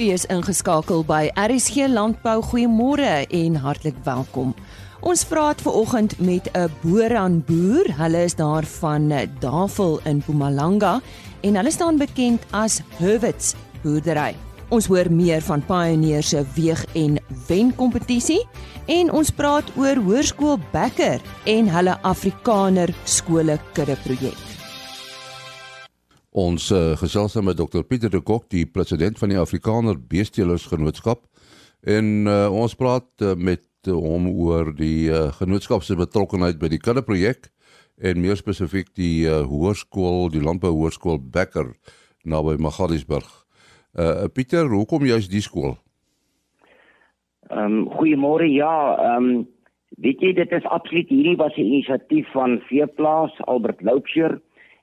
Is ingeskakel by RSG Landbou. Goeiemôre en hartlik welkom. Ons praat ver oggend met 'n boeran boer. Hulle is daar van Davel in Mpumalanga en hulle staan bekend as Hurwitz boerdery. Ons hoor meer van Pioneer se weeg en wen kompetisie en ons praat oor Hoërskool Becker en hulle Afrikaner skole kudde projek. Ons uh, gesels met Dr Pieter de Kok, die president van die Afrikaner Beestelers Genootskap en uh, ons praat uh, met hom oor die uh, genootskap se betrokkeheid by die kudde projek en meer spesifiek die uh, hoërskool, die landbou hoërskool Becker naby Magaliesburg. Uh Pieter, hoekom jy's die skool? Ehm um, goeiemôre. Ja, ehm um, weet jy dit is absoluut hierdie was 'n inisiatief van Veeplaas Albert Loupsher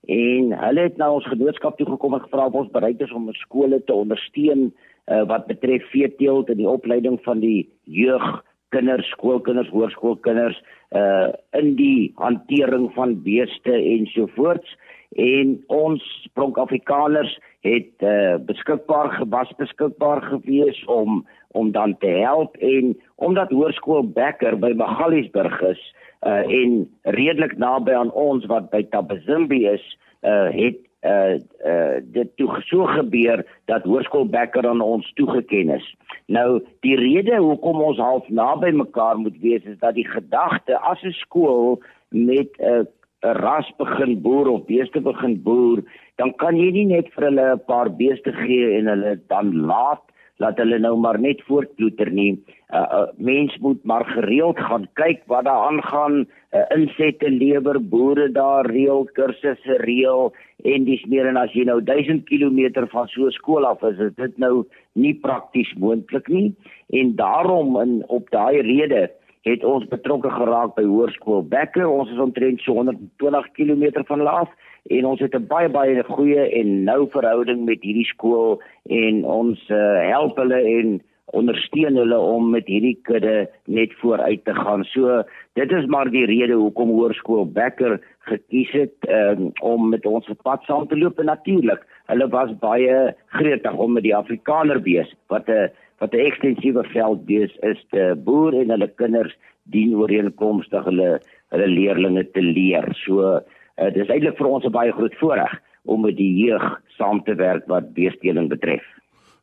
en hulle het nou ons genootskap toe gekom en gevra of ons bereid is om skole te ondersteun uh, wat betref veeteelt en die opleiding van die jeug kinders, skoolkinders, hoërskoolkinders uh in die hantering van beeste ensovoorts en ons Pronk Afrikaners het uh beskikbaar gewas beskikbaar gewees om om dan te help. En omdat hoërskool Becker by Magaliesburg is uh en redelik naby aan ons wat by Tabazimbi is uh het uh uh dit toe so gebeur dat hoërskool Becker aan ons toegeken is. Nou die rede hoekom ons half naby mekaar moet wees is dat die gedagte as 'n skool met 'n 'n ras begin boer of beeste begin boer, dan kan jy nie net vir hulle 'n paar beeste gee en hulle dan laat laat hulle nou maar net voortploeter nie. 'n uh, uh, Mens moet maar gereeld gaan kyk wat daar aangaan, uh, insette lewer, boere daar reël, kursusse reël en dis meer en as jy nou 1000 km van so 'n skool af is, is dit nou nie prakties moontlik nie. En daarom in op daai rede het ons betrokke geraak by Hoërskool Becker. Ons is omtrent so 120 km van laaf en ons het 'n baie baie goeie en nou verhouding met hierdie skool en ons uh, help hulle en ondersteun hulle om met hierdie kudde net vooruit te gaan. So dit is maar die rede hoekom Hoërskool Becker gekies het um, om met ons pad saam te loop en natuurlik hulle was baie gretig om met die Afrikaner bees wat 'n wat 'n ekstensiewe veldbees is te boer en hulle kinders dien ooreenkomstig hulle hulle leerlinge te leer. So uh, dis eintlik vir ons 'n baie groot voorreg om met die jeug saam te werk wat beesteling betref.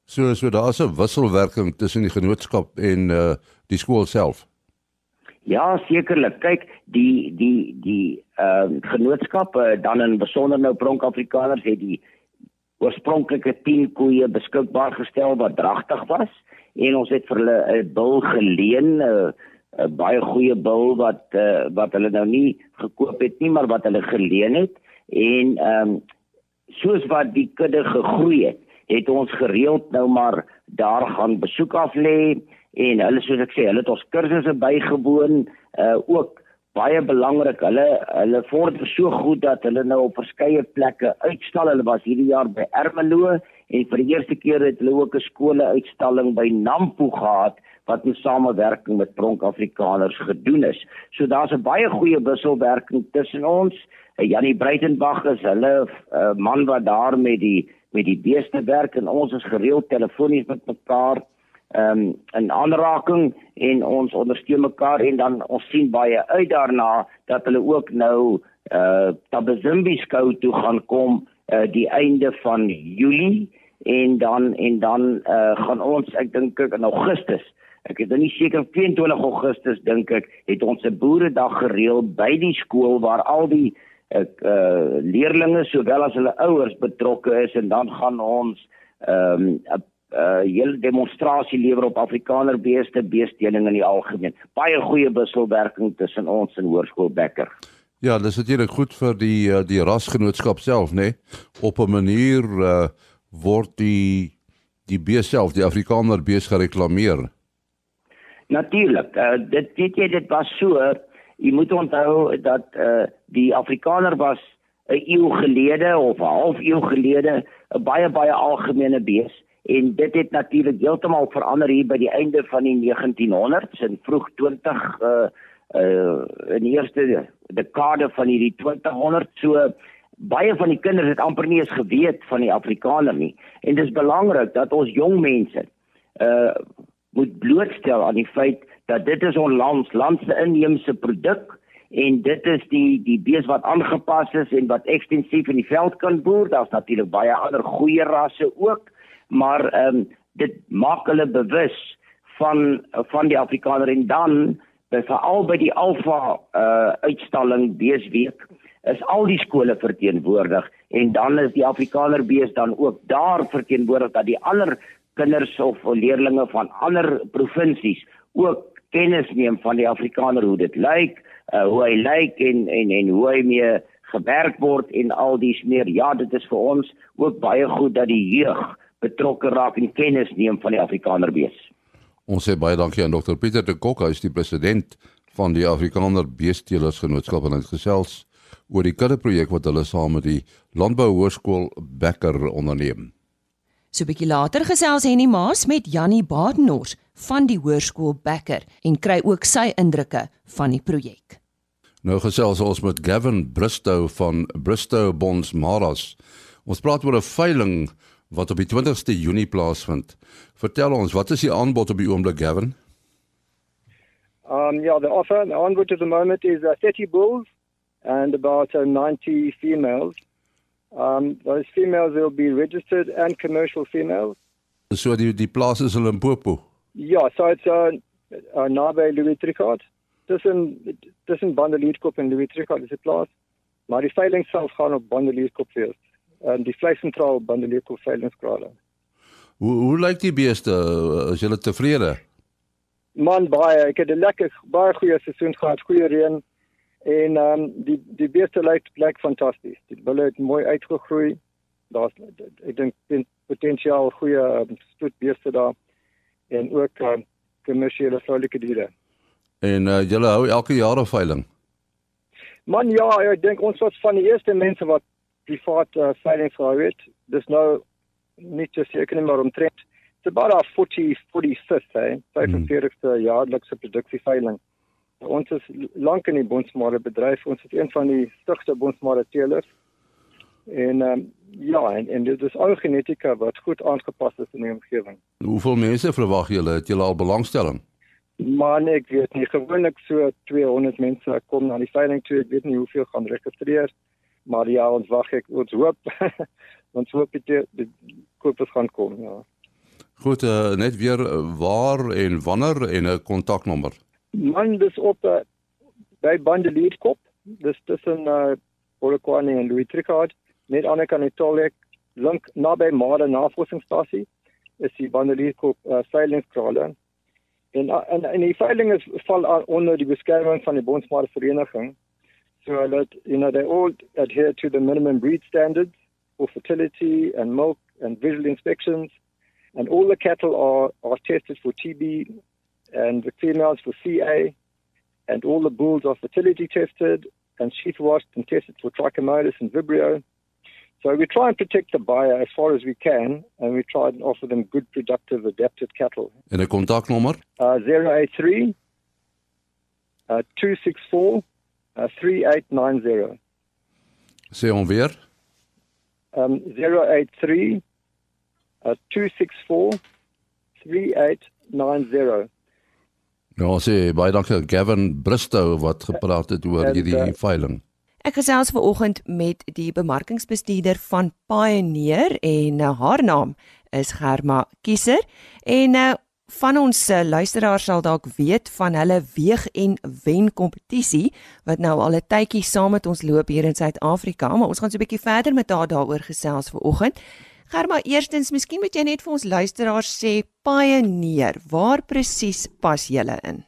So so daar's 'n wisselwerking tussen die genootskap en uh die skool self. Ja, sekerlik. Kyk, die die die ehm uh, genootskap uh, dan in besonder nou Pronk Afrikaners het die oorspronklike 10 koeie beskikbaar gestel wat dragtig was en ons het vir hulle 'n bil geleen 'n uh, 'n baie goeie bil wat uh, wat hulle nou nie gekoop het nie, maar wat hulle geleen het en ehm um, soos wat die kudde gegroei het, het ons gereeld nou maar daar gaan besoek af lê en hulle soos ek sê, hulle het ons kursusse bygewoon, uh ook baie belangrik. Hulle hulle vorder so goed dat hulle nou op verskeie plekke uitstal. Hulle was hierdie jaar by Ermelo en vir die eerste keer het hulle ook 'n skole uitstalling by Nampo gehad wat in samewerking met Pronk Afrikaners gedoen is. So daar's 'n baie goeie wisselwerking tussen ons. Uh, Janie Breitenberg is hulle uh, man wat daar met die met die beeste werk en ons is gereeld telefonies met mekaar ehm um, 'n aanraking en ons ondersteun mekaar en dan ons sien baie uit daarna dat hulle ook nou uh Tabazimbi skou toe gaan kom uh die einde van Julie en dan en dan uh gaan ons ek dink in Augustus Ek is dan nie seker 22 Augustus dink ek het ons 'n boeredag gereël by die skool waar al die ek uh, leerdlinge sowel as hulle ouers betrokke is en dan gaan ons ehm um, 'n uh hele demonstrasie lewer op Afrikaner beeste beesteling in die algemeen. Baie goeie wisselwerking tussen ons en Hoërskool Becker. Ja, dis natuurlik goed vir die uh, die rasgenootskap self, né? Nee? Op 'n manier uh word die die bees self, die Afrikaner bees gereklameer. Natuurlik. Uh, dit weet jy dit was so. Jy moet onthou dat uh, die Afrikaner was 'n eeu gelede of 'n half eeu gelede 'n baie baie algemene bees en dit het natuurlik heeltemal verander hier by die einde van die 1900s en vroeg 20 uh uh in die eerste dekade van hierdie 2000 so baie van die kinders het amper nie eens geweet van die Afrikaner nie. En dis belangrik dat ons jong mense uh moet blootstel aan die feit dat dit is ons land, land se inheemse produk en dit is die die bees wat aangepas is en wat ekstensief in die veld kan boer. Daar's natuurlik baie ander goeie rasse ook, maar ehm um, dit maak hulle bewus van van die Afrikaner en dan veral by die Alfa uh uitstalling beesweek is al die skole verteenwoordig en dan is die Afrikaner bees dan ook daar verteenwoordig dat die ander kinders of leerdlinge van ander provinsies ook kennis neem van die Afrikaner hoe dit lyk, uh, hoe hy lyk en en en hoe hy mee gewerk word en al dies meer. Ja, dit is vir ons ook baie goed dat die jeug betrokke raak en kennis neem van die Afrikaner bees. Ons sê baie dankie aan Dr Pieter de Kok, hy is die president van die Afrikaner Beesteelers Genootskap en hy gesels oor die kudde projek wat hulle saam met die Landbou Hoërskool Bekker onderneem. So 'n bietjie later gesels Henny Maas met Jannie Badenhorst van die Hoërskool Bekker en kry ook sy indrukke van die projek. Nou gesels ons met Gavin Bristow van Bristow Bonds Maras. Ons praat oor 'n veiling wat op die 20ste Junie plaasvind. Vertel ons, wat is die aanbod op die oomblik, Gavin? Um yeah, the offer the onward at the moment is uh, 30 bulls and about uh, 90 females. Um those females will be registered and commercial females. So die die plaas is in Limpopo. Ja, so it's uh, uh naby Louis Tricard. Tussen tussen Bandelierkop en Louis Tricard is dit plaas. Maar die veiling self gaan op Bandelierkop wees. En die vleissentraal Bandelierkop veilingskrale. Hoe hoe lyk die beeste? Is julle tevrede? Man baie, ek het 'n lekker baie goeie seisoen gehad, goeie reën en ehm um, die die beeste lyk lyk fantasties. Die bulle het mooi uitgegroei. Daar's ek dink potensiaal goeie um, stoetbeeste daar en ook um, kommersiële vroulike diere. En uh, julle hou elke jaar 'n veiling. Man ja, ek dink ons was van die eerste mense wat privaat uh, veilings gehou het. Dis nou nie te seker nie maar omtrent it's about our 40 45th eh 45ste hmm. jaarlikse produksieveiling. Ons is lank in die bonsmare bedryf. Ons is een van die stigste bonsmare teelers. En ehm um, ja, en, en dit is al genetika wat goed aangepas is in die omgewing. Hoeveel mense verwag julle het julle al belangstelling? Man, ek weet nie gewoonlik so 200 mense kom na die veiling toe. Ek weet nie hoeveel gaan registreer. Maar ja, ons wag ek ons hoop ons hoop dit die kopers gaan kom, ja. Goed, uh, net weer uh, waar en wanneer en 'n kontaknommer. Man, dis op uh, by Bandelierkop. Dis tussen uh Polokwane en Louis Tricard, net aan die kant die tolhek, lank naby Made Navorsingsstasie is die Bandelierkop uh, veilingskrale. En, en en die veiling is val onder die beskerming van die Bonsmare Vereniging. So that you know they all adhere to the minimum breed standards for fertility and milk and visual inspections. And all the cattle are, are tested for TB and the females for CA. And all the bulls are fertility tested and sheath washed and tested for trichomonas and vibrio. So we try and protect the buyer as far as we can, and we try and offer them good, productive, adapted cattle. And a contact number? Uh, 083 uh, 264 uh, 3890. Sê hom weer. Um 083 uh, 264 3890. Ja, sê baie dankie Gavin Bristow wat gepraat het oor hierdie veiling. Ek gesels ver oggend met die bemarkingsbestuurder van Pioneer en uh, haar naam is Germa Kieser en uh, van ons uh, luisteraars sal dalk weet van hulle weeg en wen kompetisie wat nou al 'n tydjie saam met ons loop hier in Suid-Afrika, maar ons gaan so 'n bietjie verder met haar daaroor gesels ver oggend. Germa, eerstens, miskien moet jy net vir ons luisteraars sê Pioneer, waar presies pas julle in?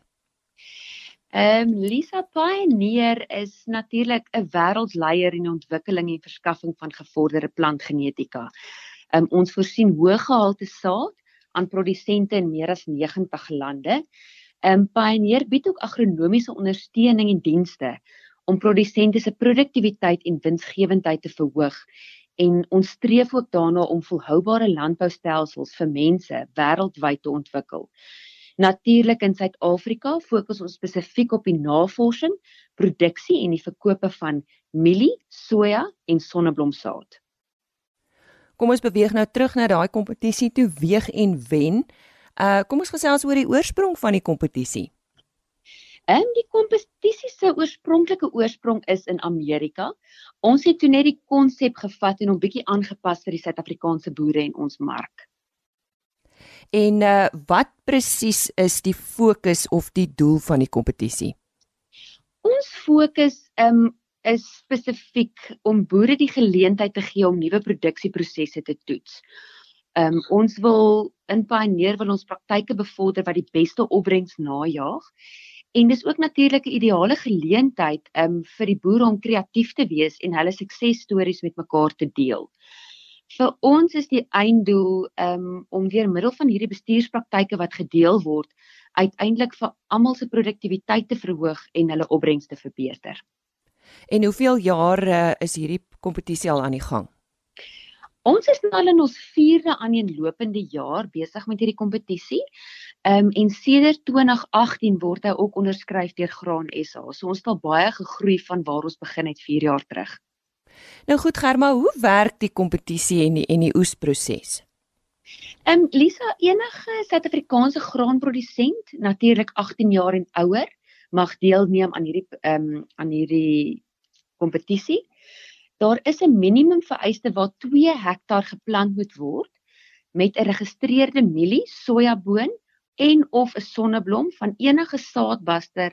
Ehm um, Lisa Pioneer is natuurlik 'n wêreldleier in ontwikkeling en verskaffing van gevorderde plantgenetika. Ehm um, ons voorsien hoë gehalte saad aan produsente in meer as 90 lande. Um Pioneer bied ook agronomiese ondersteuning en dienste om produsente se produktiwiteit en winsgewendheid te verhoog en ons streef ook daarna om volhoubare landboustelsels vir mense wêreldwyd te ontwikkel. Natuurlik in Suid-Afrika fokus ons spesifiek op die navorsing, produksie en die verkope van mielie, soja en sonneblomsaad. Kom ons beweeg nou terug na daai kompetisie toe weeg en wen. Uh kom ons gesels oor die oorsprong van die kompetisie. En die kompetisie se oorspronklike oorsprong is in Amerika. Ons het toe net die konsep gevat en hom bietjie aangepas vir die Suid-Afrikaanse boere en ons mark. En uh wat presies is die fokus of die doel van die kompetisie? Ons fokus um is spesifiek om boere die geleentheid te gee om nuwe produksieprosesse te toets. Um ons wil in Pioneer wil ons praktyke bevorder wat die beste opbrengs najaag En dis ook natuurlik 'n ideale geleentheid um, vir die boere om kreatief te wees en hulle suksesstories met mekaar te deel. Vir ons is die einddoel um, om deur middel van hierdie bestuurspraktyke wat gedeel word, uiteindelik vir almal se produktiwiteit te verhoog en hulle opbrengs te verbeter. En hoeveel jare is hierdie kompetisie al aan die gang? Ons is nou in ons 4de aaneenlopende jaar besig met hierdie kompetisie. Ehm um, en sedert 2018 word hy ook onderskryf deur Graan SA. So ons het al baie gegroei van waar ons begin het 4 jaar terug. Nou goed Germa, hoe werk die kompetisie en die en die oesproses? Ehm um, Lisa, enige Suid-Afrikaanse graanprodusent, natuurlik 18 jaar en ouer, mag deelneem aan hierdie ehm um, aan hierdie kompetisie. Daar is 'n minimum vereiste waar 2 hektaar geplant moet word met 'n geregistreerde mielie, sojaboon en of 'n sonneblom van enige saadbuster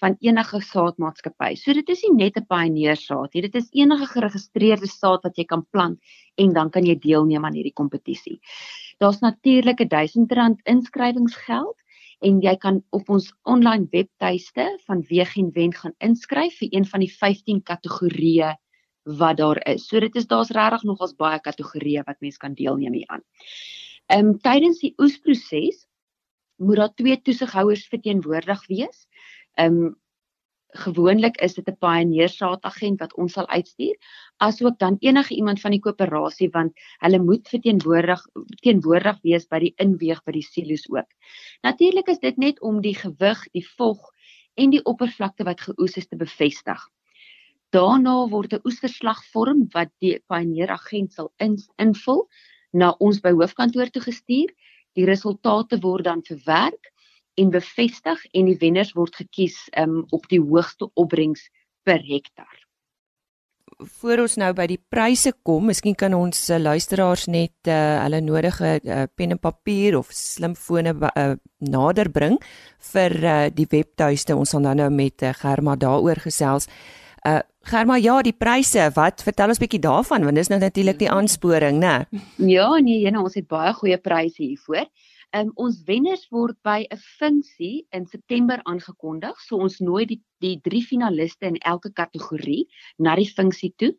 van enige saadmaatskappy. So dit is nie net 'n pioneer saad nie, dit is enige geregistreerde saad wat jy kan plant en dan kan jy deelneem aan hierdie kompetisie. Daar's natuurlik 'n R1000 inskrywingsgeld en jy kan op ons online webtuiste van Weeg en Wen gaan inskryf vir een van die 15 kategorieë wat daar is. So dit is daar's regtig nogals baie kategorieë wat mens kan deelneem hieraan. Ehm um, tydens die oesproses moet daar twee toesighouers verteenwoordig wees. Ehm um, gewoonlik is dit 'n pioneer saadagent wat ons sal uitstuur, asook dan enige iemand van die koöperasie want hulle moet verteenwoordig teenwoordig wees by die inweeg by die silo's ook. Natuurlik is dit net om die gewig, die vog en die oppervlakte wat geoes is te bevestig. Daarna word 'n oesverslag vorm wat die pioneer agent sal in, invul na ons by hoofkantoor toe gestuur Die resultate word dan verwerk en bevestig en die wenners word gekies um, op die hoogste opbrengs per hektaar. Voor ons nou by die pryse kom, miskien kan ons uh, luisteraars net uh, hulle nodige uh, pen en papier of slimfone uh, nader bring vir uh, die webtuiste. Ons gaan dan nou met uh, Germa daaroor gesels. Uh Germa, ja, die pryse, wat vertel ons bietjie daarvan want dis nou natuurlik die aansporing, né? Ja, nee, jene, ons het baie goeie pryse hiervoor. Um, ons wenners word by 'n funksie in September aangekondig. So ons nooi die die drie finaliste in elke kategorie na die funksie toe.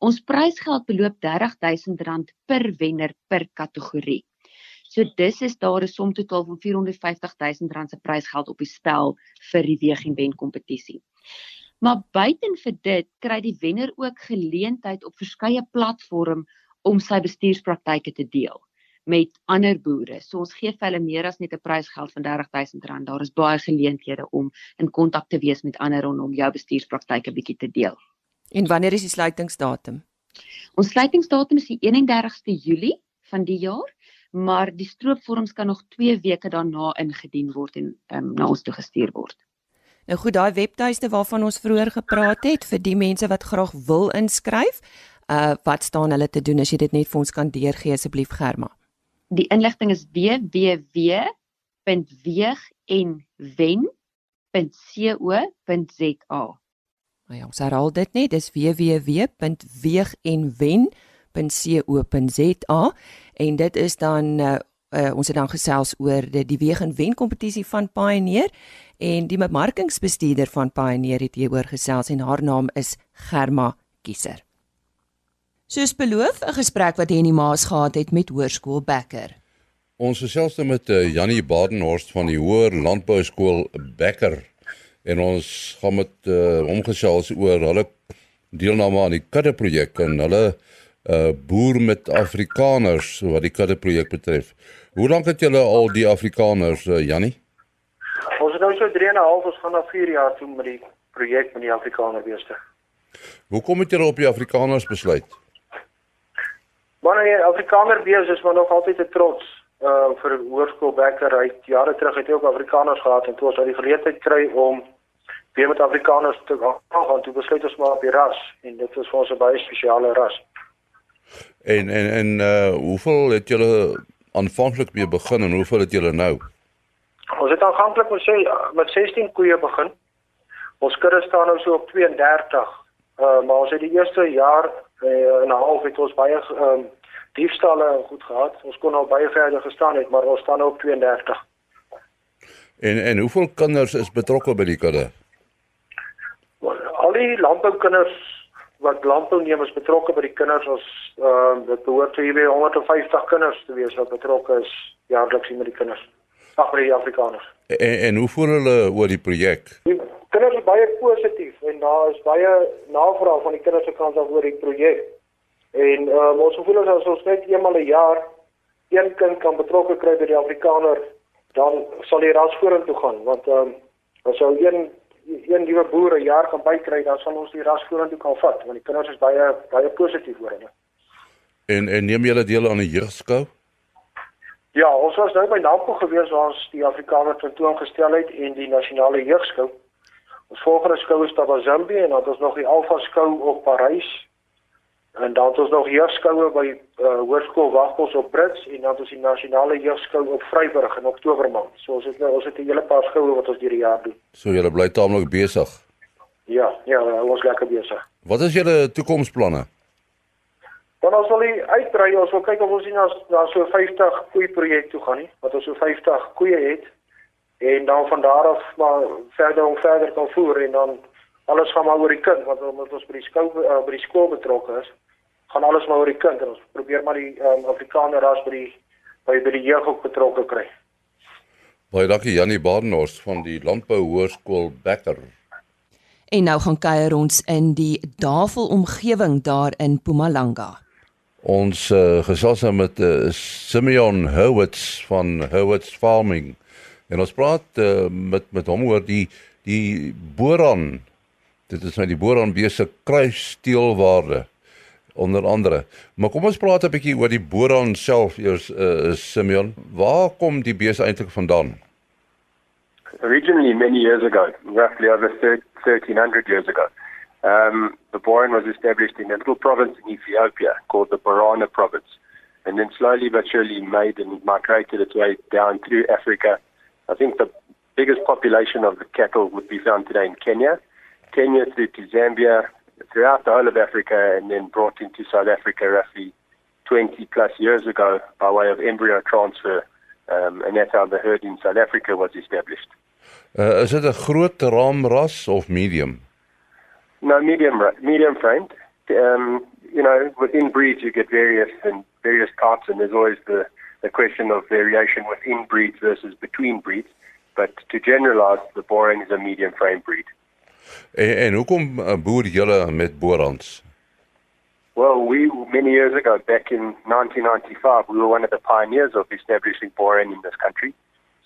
Ons prysgeld beloop R30000 per wenner per kategorie. So dis is daar 'n som totaal van R450000 se prysgeld op die spel vir die weeg en wen kompetisie. Maar buiten vir dit kry die wenner ook geleentheid op verskeie platforms om sy bestuurspraktyke te deel met ander boere. So ons gee vir hulle meer as net 'n prysgeld van R30000. Daar is baie geleenthede om in kontak te wees met ander rondom jou bestuurspraktyke bietjie te deel. En wanneer is die sluitingsdatum? Ons sluitingsdatum is die 31ste Julie van die jaar, maar die stroopvorms kan nog 2 weke daarna ingedien word en um, na ons toe gestuur word. Nou goed, daai webtuiste waarvan ons vroeër gepraat het vir die mense wat graag wil inskryf, uh wat staan hulle te doen as jy dit net vir ons kan deurgee asseblief Germa? Die inligting is www.weegenwen.co.za. Nou ja, ons herhaal dit net, dis www.weegenwen.co.za en dit is dan uh, uh ons het dan gesels oor die, die weeg en wen kompetisie van Pioneer en die bemarkingsbestuurder van Pioneer het hieroor gesels en haar naam is Germa Kieser. Soos beloof, 'n gesprek wat Henny Maas gehad het met Hoërskool Becker. Ons gesels nou met uh, Jannie Badenhorst van die Hoër Landbouskool Becker en ons gaan met uh, hom gesels oor hulle deelname aan die kudde projek en hulle uh, boer met Afrikaners wat die kudde projek betref. Hoe lank het julle al die Afrikaners uh, Jannie? is nou so 3 en 'n half, ons gaan na 4 jaar toe met die projek met die Afrikaner beeste. Hoekom het julle op die Afrikaners besluit? Maar nee, Afrikaner beeste is maar nog altyd 'n trots uh vir hoërskool Becker. Hy jare terug het hy ook Afrikaners gehad en toe ons al die geleentheid kry om weer met Afrikaners te gaan, toe besluit ons maar op die ras en dit is vir ons 'n baie spesiale ras. En en en uh hoeveel het julle aanvanklik mee begin en hoeveel het julle nou? Ons het aanvanklik met sê met 16 koeie begin. Ons kudde staan nou so op 32. Uh maar ons het die eerste jaar uh, en 'n half het ons baie um diefstalle goed gehad. Ons kon al baie verder gestaan het, maar ons staan nou op 32. En en hoeveel kinders is betrokke by die kudde? Al die landboukinders wat landbouneem is betrokke by die kinders ons ehm uh, dit behoort te hier 150 kinders te wees wat betrokke is jaarliks met die kinders. Ag by die Afrikaners. En en hoe voel hulle oor die projek? Die kinders is baie positief en daar is baie navraag van die kinders se kant af oor die projek. En um, ons voel as ons net eenmal 'n een jaar een kind kan betrokke kry by die Afrikaner dan sal die ras vorentoe gaan want ehm um, as sou een een nuwe boer 'n jaar kan bykry, dan sal ons die ras vorentoe kan vat want die kinders is baie baie positief oor hulle. En en neem julle deel aan die jeugskou? Ja, ons was nou by Nampo gewees waar ons die Afrikaner tentoongestel het en die nasionale jeugskou. Ons volgende skou is Zambie en dan het ons nog die Alpha skou op Parys En dan het ons nog jeugskoue by uh, Hoërskool Wagpos op Brits en dan het ons die nasionale jeugskou op Vryburg in Oktober maand. So ons het nou ons het 'n hele paar skoue wat ons hierdie jaar doen. So julle bly taamlik besig. Ja, ja, ons lekker besig. Wat is julle toekomsplanne? Dan ons wil uitbrei, ons wil kyk of ons na na so 50 koei projek toe gaan nie, wat ons so 50 koeie het en dan van daar af maar verder en verder kan voer en dan alles gaan maar oor die kind want omdat ons by die skool uh, by die skool betrokke is, gaan alles maar oor die kind en ons probeer maar die um, Afrikaner ras by die by by die jeug ook betrokke kry. Baie dankie Jannie Badenhorst van die Landbou Hoërskool Becker. En nou gaan kuier ons in die Davel omgewing daar in Mpumalanga. Ons uh, gesels nou met uh, Simeon Howitz van Howitz Farming. En ons praat uh, met met hom oor die die boran Dit is nou die boraanbeeste kruissteelwaarde onder andere. Maar kom ons praat 'n bietjie oor die boraan self eers uh, Simeon. Waar kom die beeste eintlik vandaan? Originally many years ago, roughly over 1300 years ago, um, the boran was established in a little province in Ethiopia called the Borana province. And then slowly but surely made and migrated its way down through Africa. I think the biggest population of the cattle would be found today in Kenya. Kenya through to Zambia, throughout the whole of Africa, and then brought into South Africa roughly 20 plus years ago by way of embryo transfer. Um, and that's how the herd in South Africa was established. Uh, is it a groot ram ras of medium? No, medium medium framed. Um, you know, within breeds you get various and various types, and there's always the, the question of variation within breeds versus between breeds. But to generalize, the boring is a medium frame breed. En, en hoekom uh, boer julle met borans? Well, we many years ago, back in 1995, we were one of the pioneers of establishing boron in this country.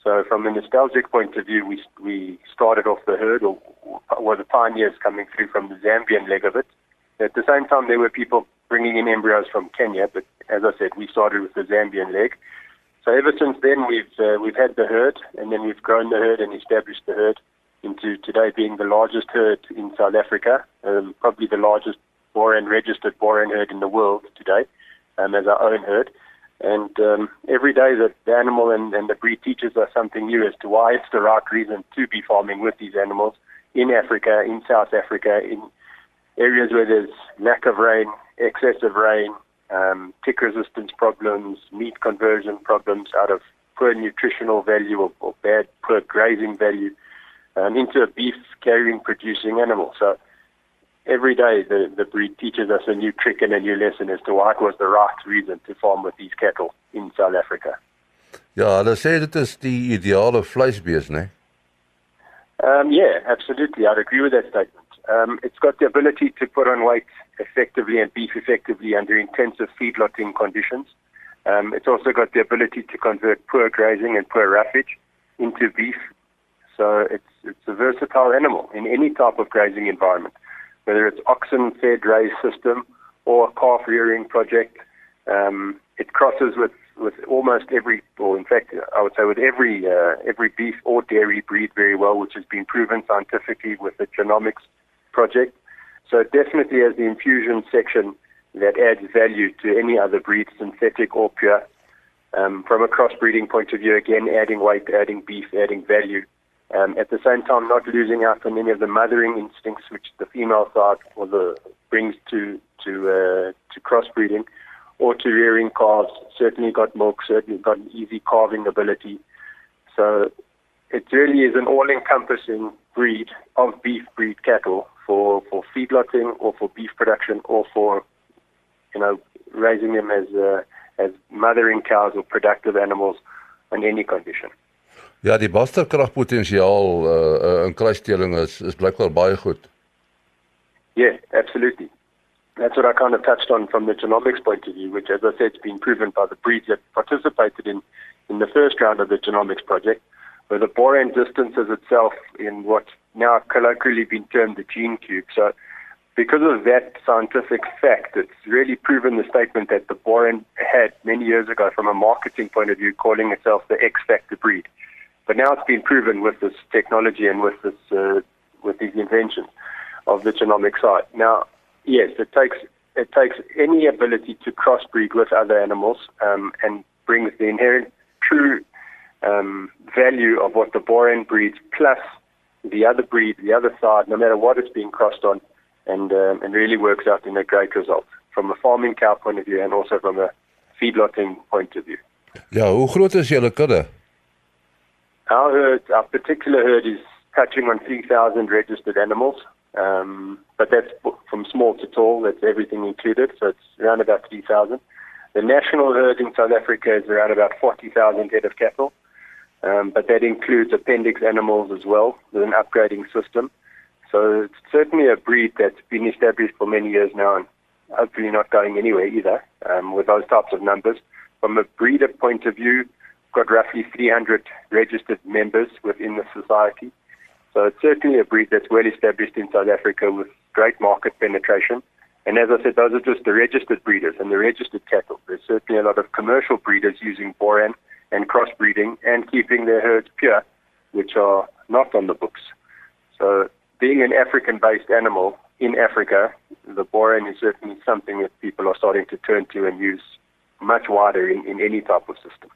So, from a nostalgic point of view, we we started off the herd, or were the pioneers coming through from the Zambian leg of it. At the same time, there were people bringing in embryos from Kenya, but as I said, we started with the Zambian leg. So, ever since then, we've uh, we've had the herd, and then we've grown the herd and established the herd into today being the largest herd in South Africa, um, probably the largest boran registered boran herd in the world today, um, as our own herd. And um, every day that the animal and, and the breed teaches us something new as to why it's the right reason to be farming with these animals in Africa, in South Africa, in areas where there's lack of rain, excessive rain, um, tick resistance problems, meat conversion problems out of poor nutritional value or, or bad, poor grazing value um, into a beef carrying producing animal. So every day the, the breed teaches us a new trick and a new lesson as to why it was the right reason to farm with these cattle in South Africa. Ja, hulle sê dit is die ideale vleisbees, né? Um yeah, absolutely. I'd agree with that statement. Um it's got the ability to put on weight effectively and beef effectively under intensive feedlotting conditions. Um it's also got the ability to convert poor grazing and poor roughage into beef So it's it's a versatile animal in any type of grazing environment, whether it's oxen fed raised system or a calf rearing project. Um, it crosses with with almost every, or in fact, I would say with every uh, every beef or dairy breed very well, which has been proven scientifically with the genomics project. So it definitely has the infusion section that adds value to any other breed, synthetic or pure. Um, from a crossbreeding point of view, again, adding weight, adding beef, adding value. Um, at the same time, not losing out on any of the mothering instincts which the female side or the brings to to uh, to crossbreeding or to rearing calves. Certainly got milk, certainly got an easy calving ability. So it really is an all-encompassing breed of beef breed cattle for, for feedlotting or for beef production or for, you know, raising them as, uh, as mothering cows or productive animals in any condition. Ja, die basterkragpotensiaal uh, uh, in kruisdeling is is blykbaar baie goed. Yeah, absolutely. That's what I kind of touched on from the genomics point of view, which, as I said, has been proven by the breeds that participated in, in the first round of the genomics project, where the Boran distances itself in what now colloquially been termed the gene cube. So, because of that scientific fact, it's really proven the statement that the Boran had many years ago from a marketing point of view, calling itself the X factor breed. But now it's been proven with this technology and with this uh, with these inventions of the genomic side. Now, yes, it takes it takes any ability to crossbreed with other animals um, and brings the inherent true um, value of what the Boran breeds plus the other breed, the other side, no matter what it's being crossed on, and um, and really works out in a great result from a farming cow point of view and also from a feedlotting point of view. Ja, hoe groot is kudde? Our herd, our particular herd is touching on 3,000 registered animals. Um, but that's from small to tall, that's everything included, so it's around about 3,000. The national herd in South Africa is around about 40,000 head of cattle, um, but that includes appendix animals as well with an upgrading system. So it's certainly a breed that's been established for many years now and hopefully not going anywhere either um, with those types of numbers. From a breeder point of view, got roughly 300 registered members within the society. So it's certainly a breed that's well established in South Africa with great market penetration. And as I said, those are just the registered breeders and the registered cattle. There's certainly a lot of commercial breeders using Boran and crossbreeding and keeping their herds pure, which are not on the books. So being an African-based animal in Africa, the Boran is certainly something that people are starting to turn to and use much wider in, in any type of system.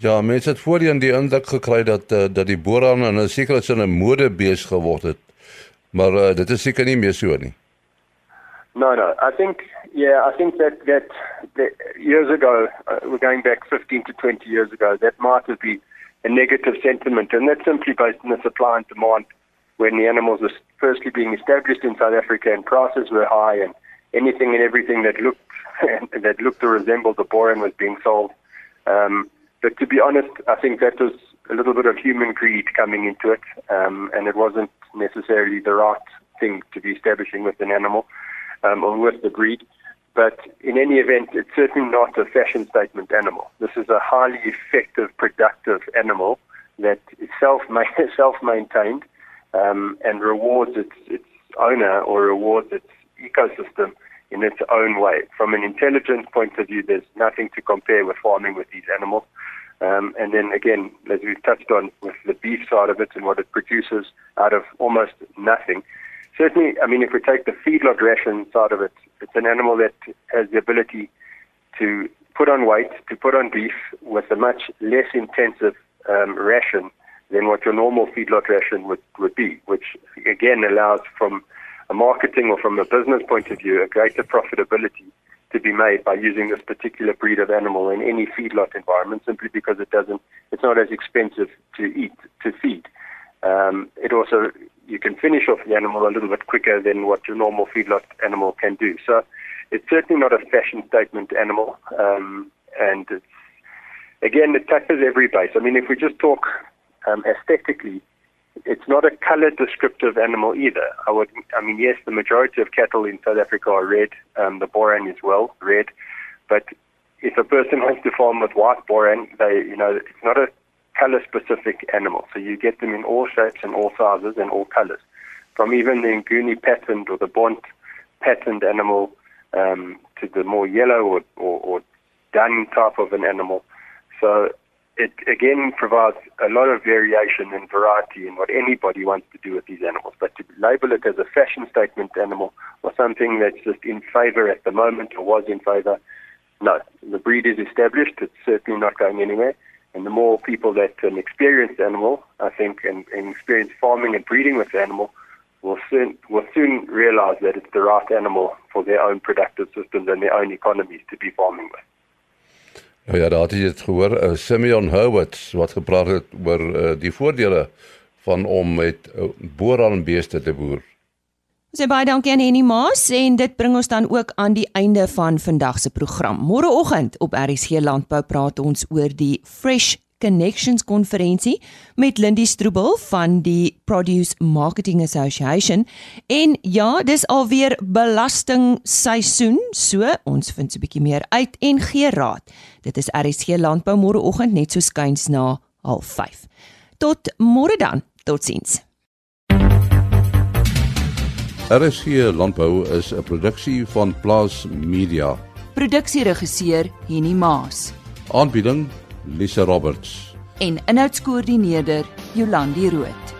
Ja, mense het voorheen die indruk gekry dat uh, dat die boeraan in 'n sekere sin 'n modebees geword het. Maar uh, dit is seker nie meer so nie. No, no. I think yeah, I think that that, that years ago, uh, we're going back 15 to 20 years ago, that might have been a negative sentiment and that's simply based on the supply and demand when the animals were firstly being established in South Africa and prices were high and anything and everything that looked that looked to resemble the boran was being sold. Um, but to be honest, I think that was a little bit of human greed coming into it, um, and it wasn't necessarily the right thing to be establishing with an animal um, or with the breed. But in any event, it's certainly not a fashion statement animal. This is a highly effective, productive animal that is self self maintained um, and rewards its its owner or rewards its ecosystem in its own way. From an intelligence point of view, there's nothing to compare with farming with these animals. Um, and then again, as we've touched on with the beef side of it and what it produces out of almost nothing. Certainly, I mean, if we take the feedlot ration side of it, it's an animal that has the ability to put on weight, to put on beef with a much less intensive um, ration than what your normal feedlot ration would, would be, which again allows from a marketing or from a business point of view a greater profitability to be made by using this particular breed of animal in any feedlot environment simply because it doesn't it's not as expensive to eat to feed. Um, it also you can finish off the animal a little bit quicker than what your normal feedlot animal can do. So it's certainly not a fashion statement animal um, and again it touches every base. I mean if we just talk um, aesthetically it's not a color descriptive animal either. I would, I mean, yes, the majority of cattle in South Africa are red. Um, the boran is well red, but if a person wants to farm with white boran, they, you know, it's not a color specific animal. So you get them in all shapes and all sizes and all colors. From even the Nguni patterned or the Bont patterned animal um, to the more yellow or, or, or dun type of an animal. So it again provides a lot of variation and variety in what anybody wants to do with these animals. But to label it as a fashion statement animal or something that's just in favor at the moment or was in favor, no. The breed is established. It's certainly not going anywhere. And the more people that an experienced animal, I think, and, and experience farming and breeding with the animal, will soon will soon realize that it's the right animal for their own productive systems and their own economies to be farming with. Nou ja, daar het jy dit gehoor, uh, Simeon Howard wat gepraat het oor uh, die voordele van om met uh, boeralbeeste te boer. Sy baie dankie aan Henny Maas en dit bring ons dan ook aan die einde van vandag se program. Môreoggend op RSG Landbou praat ons oor die Fresh Connections konferensie met Lindy Stroebel van die Produce Marketing Association en ja, dis alweer belasting seisoen, so ons vind 'n bietjie meer uit en gee raad. Dit is RSG Landbou môreoggend net so skuins na 05:30. Tot môre dan. Totsiens. RSG Landbou is 'n produksie van Plaas Media. Produksieregisseur Henny Maas Aanbieding Lisa Roberts. en inhoudskoördineerder Jolandi Root.